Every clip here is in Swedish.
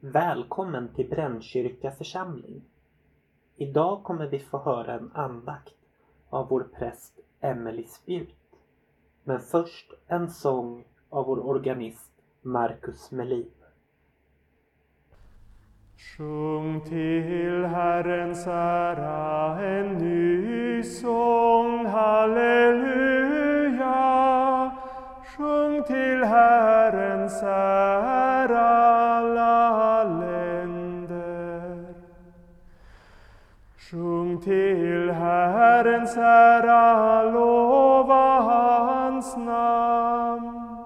Välkommen till Brännkyrka församling. Idag kommer vi få höra en andakt av vår präst Emelie Spjut. Men först en sång av vår organist Marcus Melin. Sjung till Herrens ära en ny sång, Herrens ära, lova hans namn.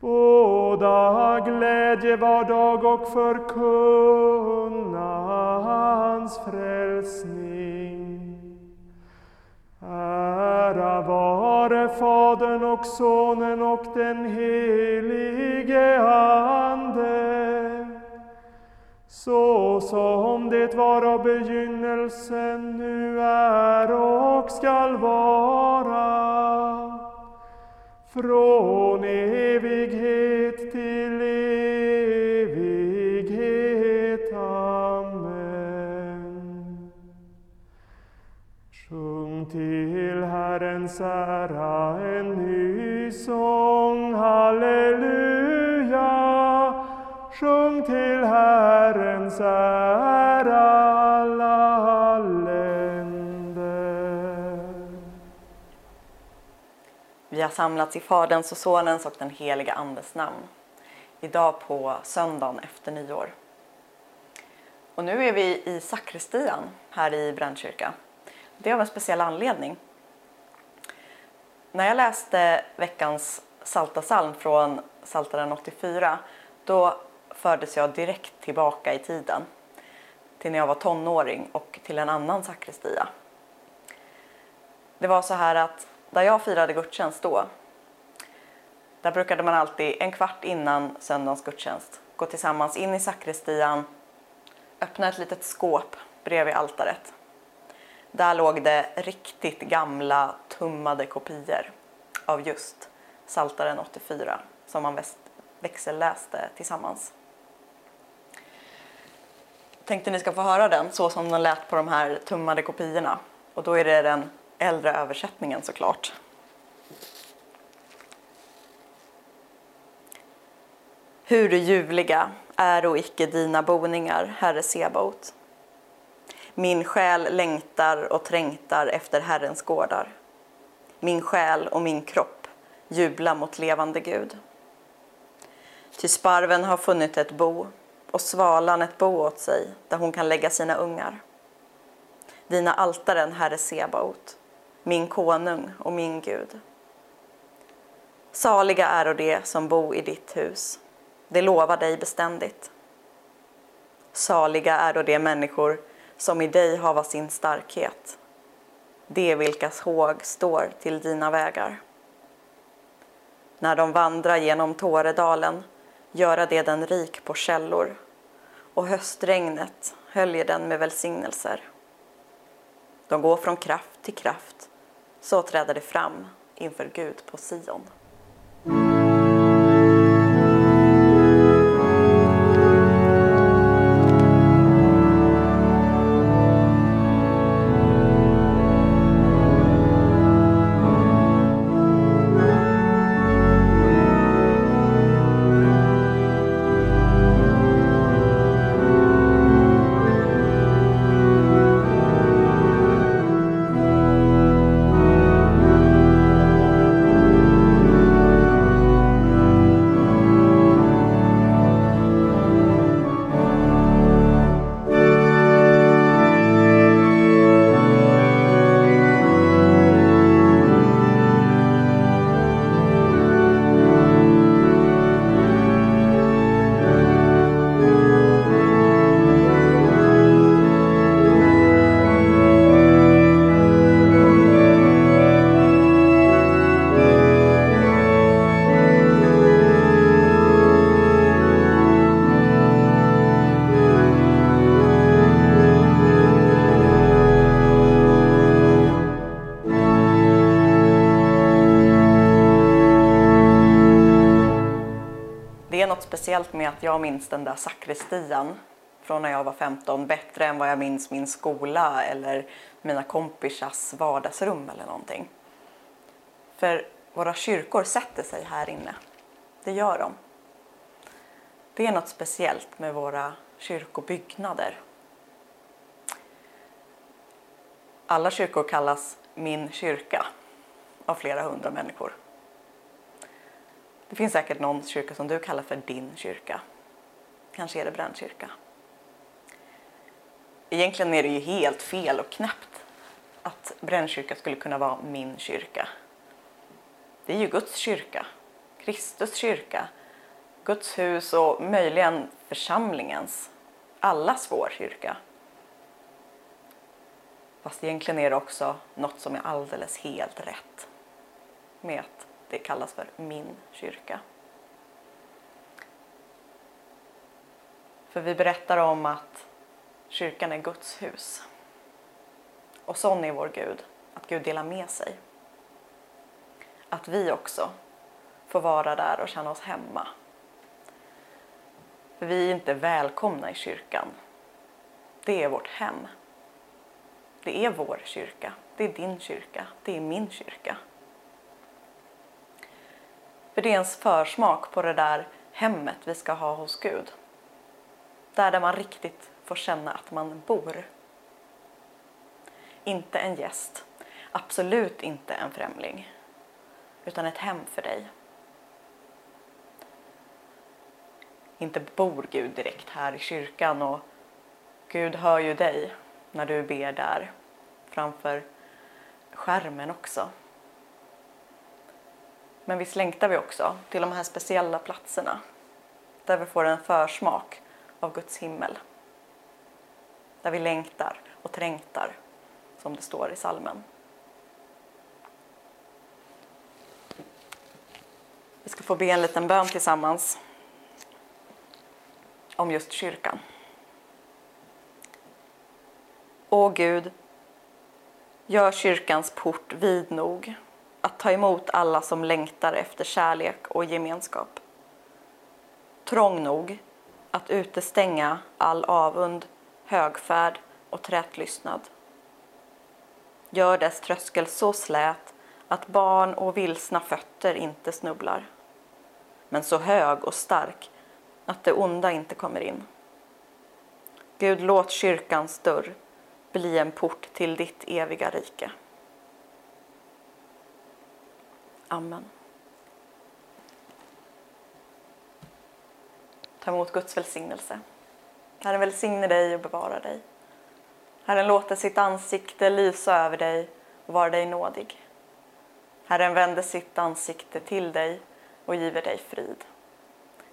Båda glädje var dag och förkunna hans frälsning. Ära vare Fadern och Sonen och den helige Ande. Så som det var av begynnelsen, nu är och skall vara från evighet till evighet. Amen. Sjung till Herrens ära en ny sång, halleluja. Herrens är alla länder. Vi har samlats i Faderns och Sonens och den heliga Andes namn. Idag på söndagen efter nyår. Och nu är vi i sakristian här i Brännkyrka. Det är av en speciell anledning. När jag läste veckans Salta psalm från Psaltaren 84 då fördes jag direkt tillbaka i tiden till när jag var tonåring och till en annan sakristia. Det var så här att där jag firade gudstjänst då, där brukade man alltid en kvart innan söndagens gudstjänst gå tillsammans in i sakristian, öppna ett litet skåp bredvid altaret. Där låg det riktigt gamla tummade kopior av just Saltaren 84 som man växelläste tillsammans. Tänkte ni ska få höra den så som den lät på de här tummade kopiorna. Och då är det den äldre översättningen såklart. Hur ljuvliga är och icke dina boningar, Herre Sebaot. Min själ längtar och trängtar efter Herrens gårdar. Min själ och min kropp jubla mot levande Gud. Ty sparven har funnit ett bo och svalan ett bo åt sig där hon kan lägga sina ungar. Dina altaren, Herre Sebaot, min konung och min Gud. Saliga är de som bo i ditt hus, det lovar dig beständigt. Saliga är de människor som i dig hava sin starkhet, de vilkas håg står till dina vägar. När de vandrar genom Tåredalen göra det den rik på källor och höstregnet höljer den med välsignelser. De går från kraft till kraft, så träder det fram inför Gud på Sion. Är något speciellt med att jag minns den där sakristian från när jag var 15 bättre än vad jag minns min skola eller mina kompisars vardagsrum eller någonting. För våra kyrkor sätter sig här inne. Det gör de. Det är något speciellt med våra kyrkobyggnader. Alla kyrkor kallas min kyrka av flera hundra människor. Det finns säkert någon kyrka som du kallar för din kyrka. Kanske är det Brännkyrka. Egentligen är det ju helt fel och knäppt att Brännkyrka skulle kunna vara min kyrka. Det är ju Guds kyrka, Kristus kyrka, Guds hus och möjligen församlingens, allas vår kyrka. Fast egentligen är det också något som är alldeles helt rätt med att det kallas för min kyrka. För vi berättar om att kyrkan är Guds hus. Och sån är vår Gud, att Gud delar med sig. Att vi också får vara där och känna oss hemma. För vi är inte välkomna i kyrkan. Det är vårt hem. Det är vår kyrka. Det är din kyrka. Det är min kyrka. För det är ens försmak på det där hemmet vi ska ha hos Gud. Där, där man riktigt får känna att man bor. Inte en gäst, absolut inte en främling, utan ett hem för dig. Inte bor Gud direkt här i kyrkan och Gud hör ju dig när du ber där framför skärmen också. Men visst längtar vi också till de här speciella platserna där vi får en försmak av Guds himmel. Där vi längtar och trängtar, som det står i salmen. Vi ska få be en liten bön tillsammans om just kyrkan. Åh Gud, gör kyrkans port vid nog att ta emot alla som längtar efter kärlek och gemenskap. Trång nog att utestänga all avund, högfärd och trätlystnad. Gör dess tröskel så slät att barn och vilsna fötter inte snubblar. Men så hög och stark att det onda inte kommer in. Gud, låt kyrkans dörr bli en port till ditt eviga rike. Amen. Ta emot Guds välsignelse. Herren välsigne dig och bevara dig. Herren låter sitt ansikte lysa över dig och vara dig nådig. Herren vänder sitt ansikte till dig och giver dig frid.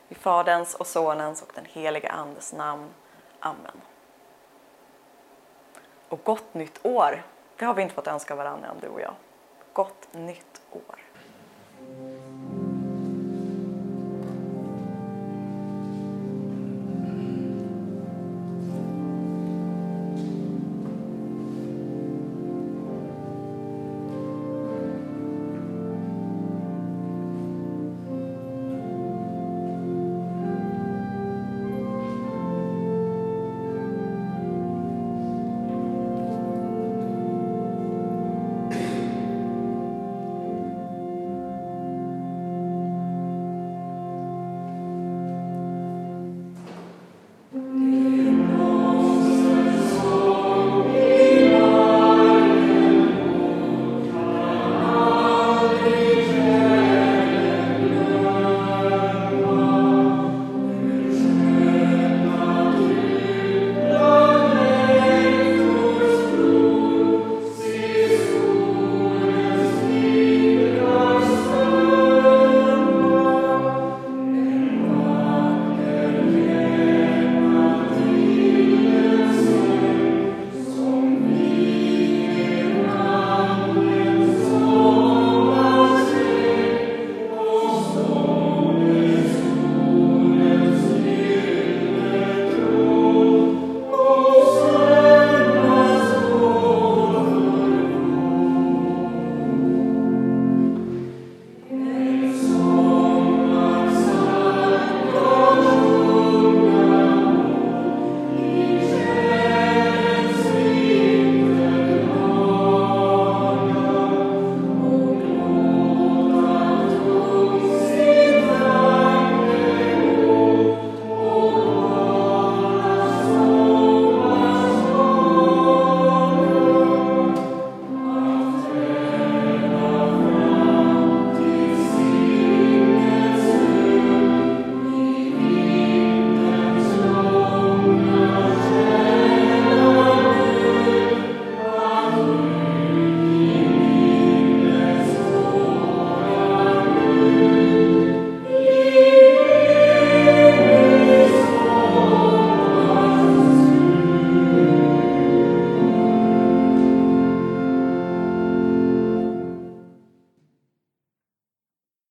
I Faderns och Sonens och den heliga Andes namn. Amen. Och gott nytt år! Det har vi inte fått önska varandra än, du och jag. Gott nytt år! Thank you.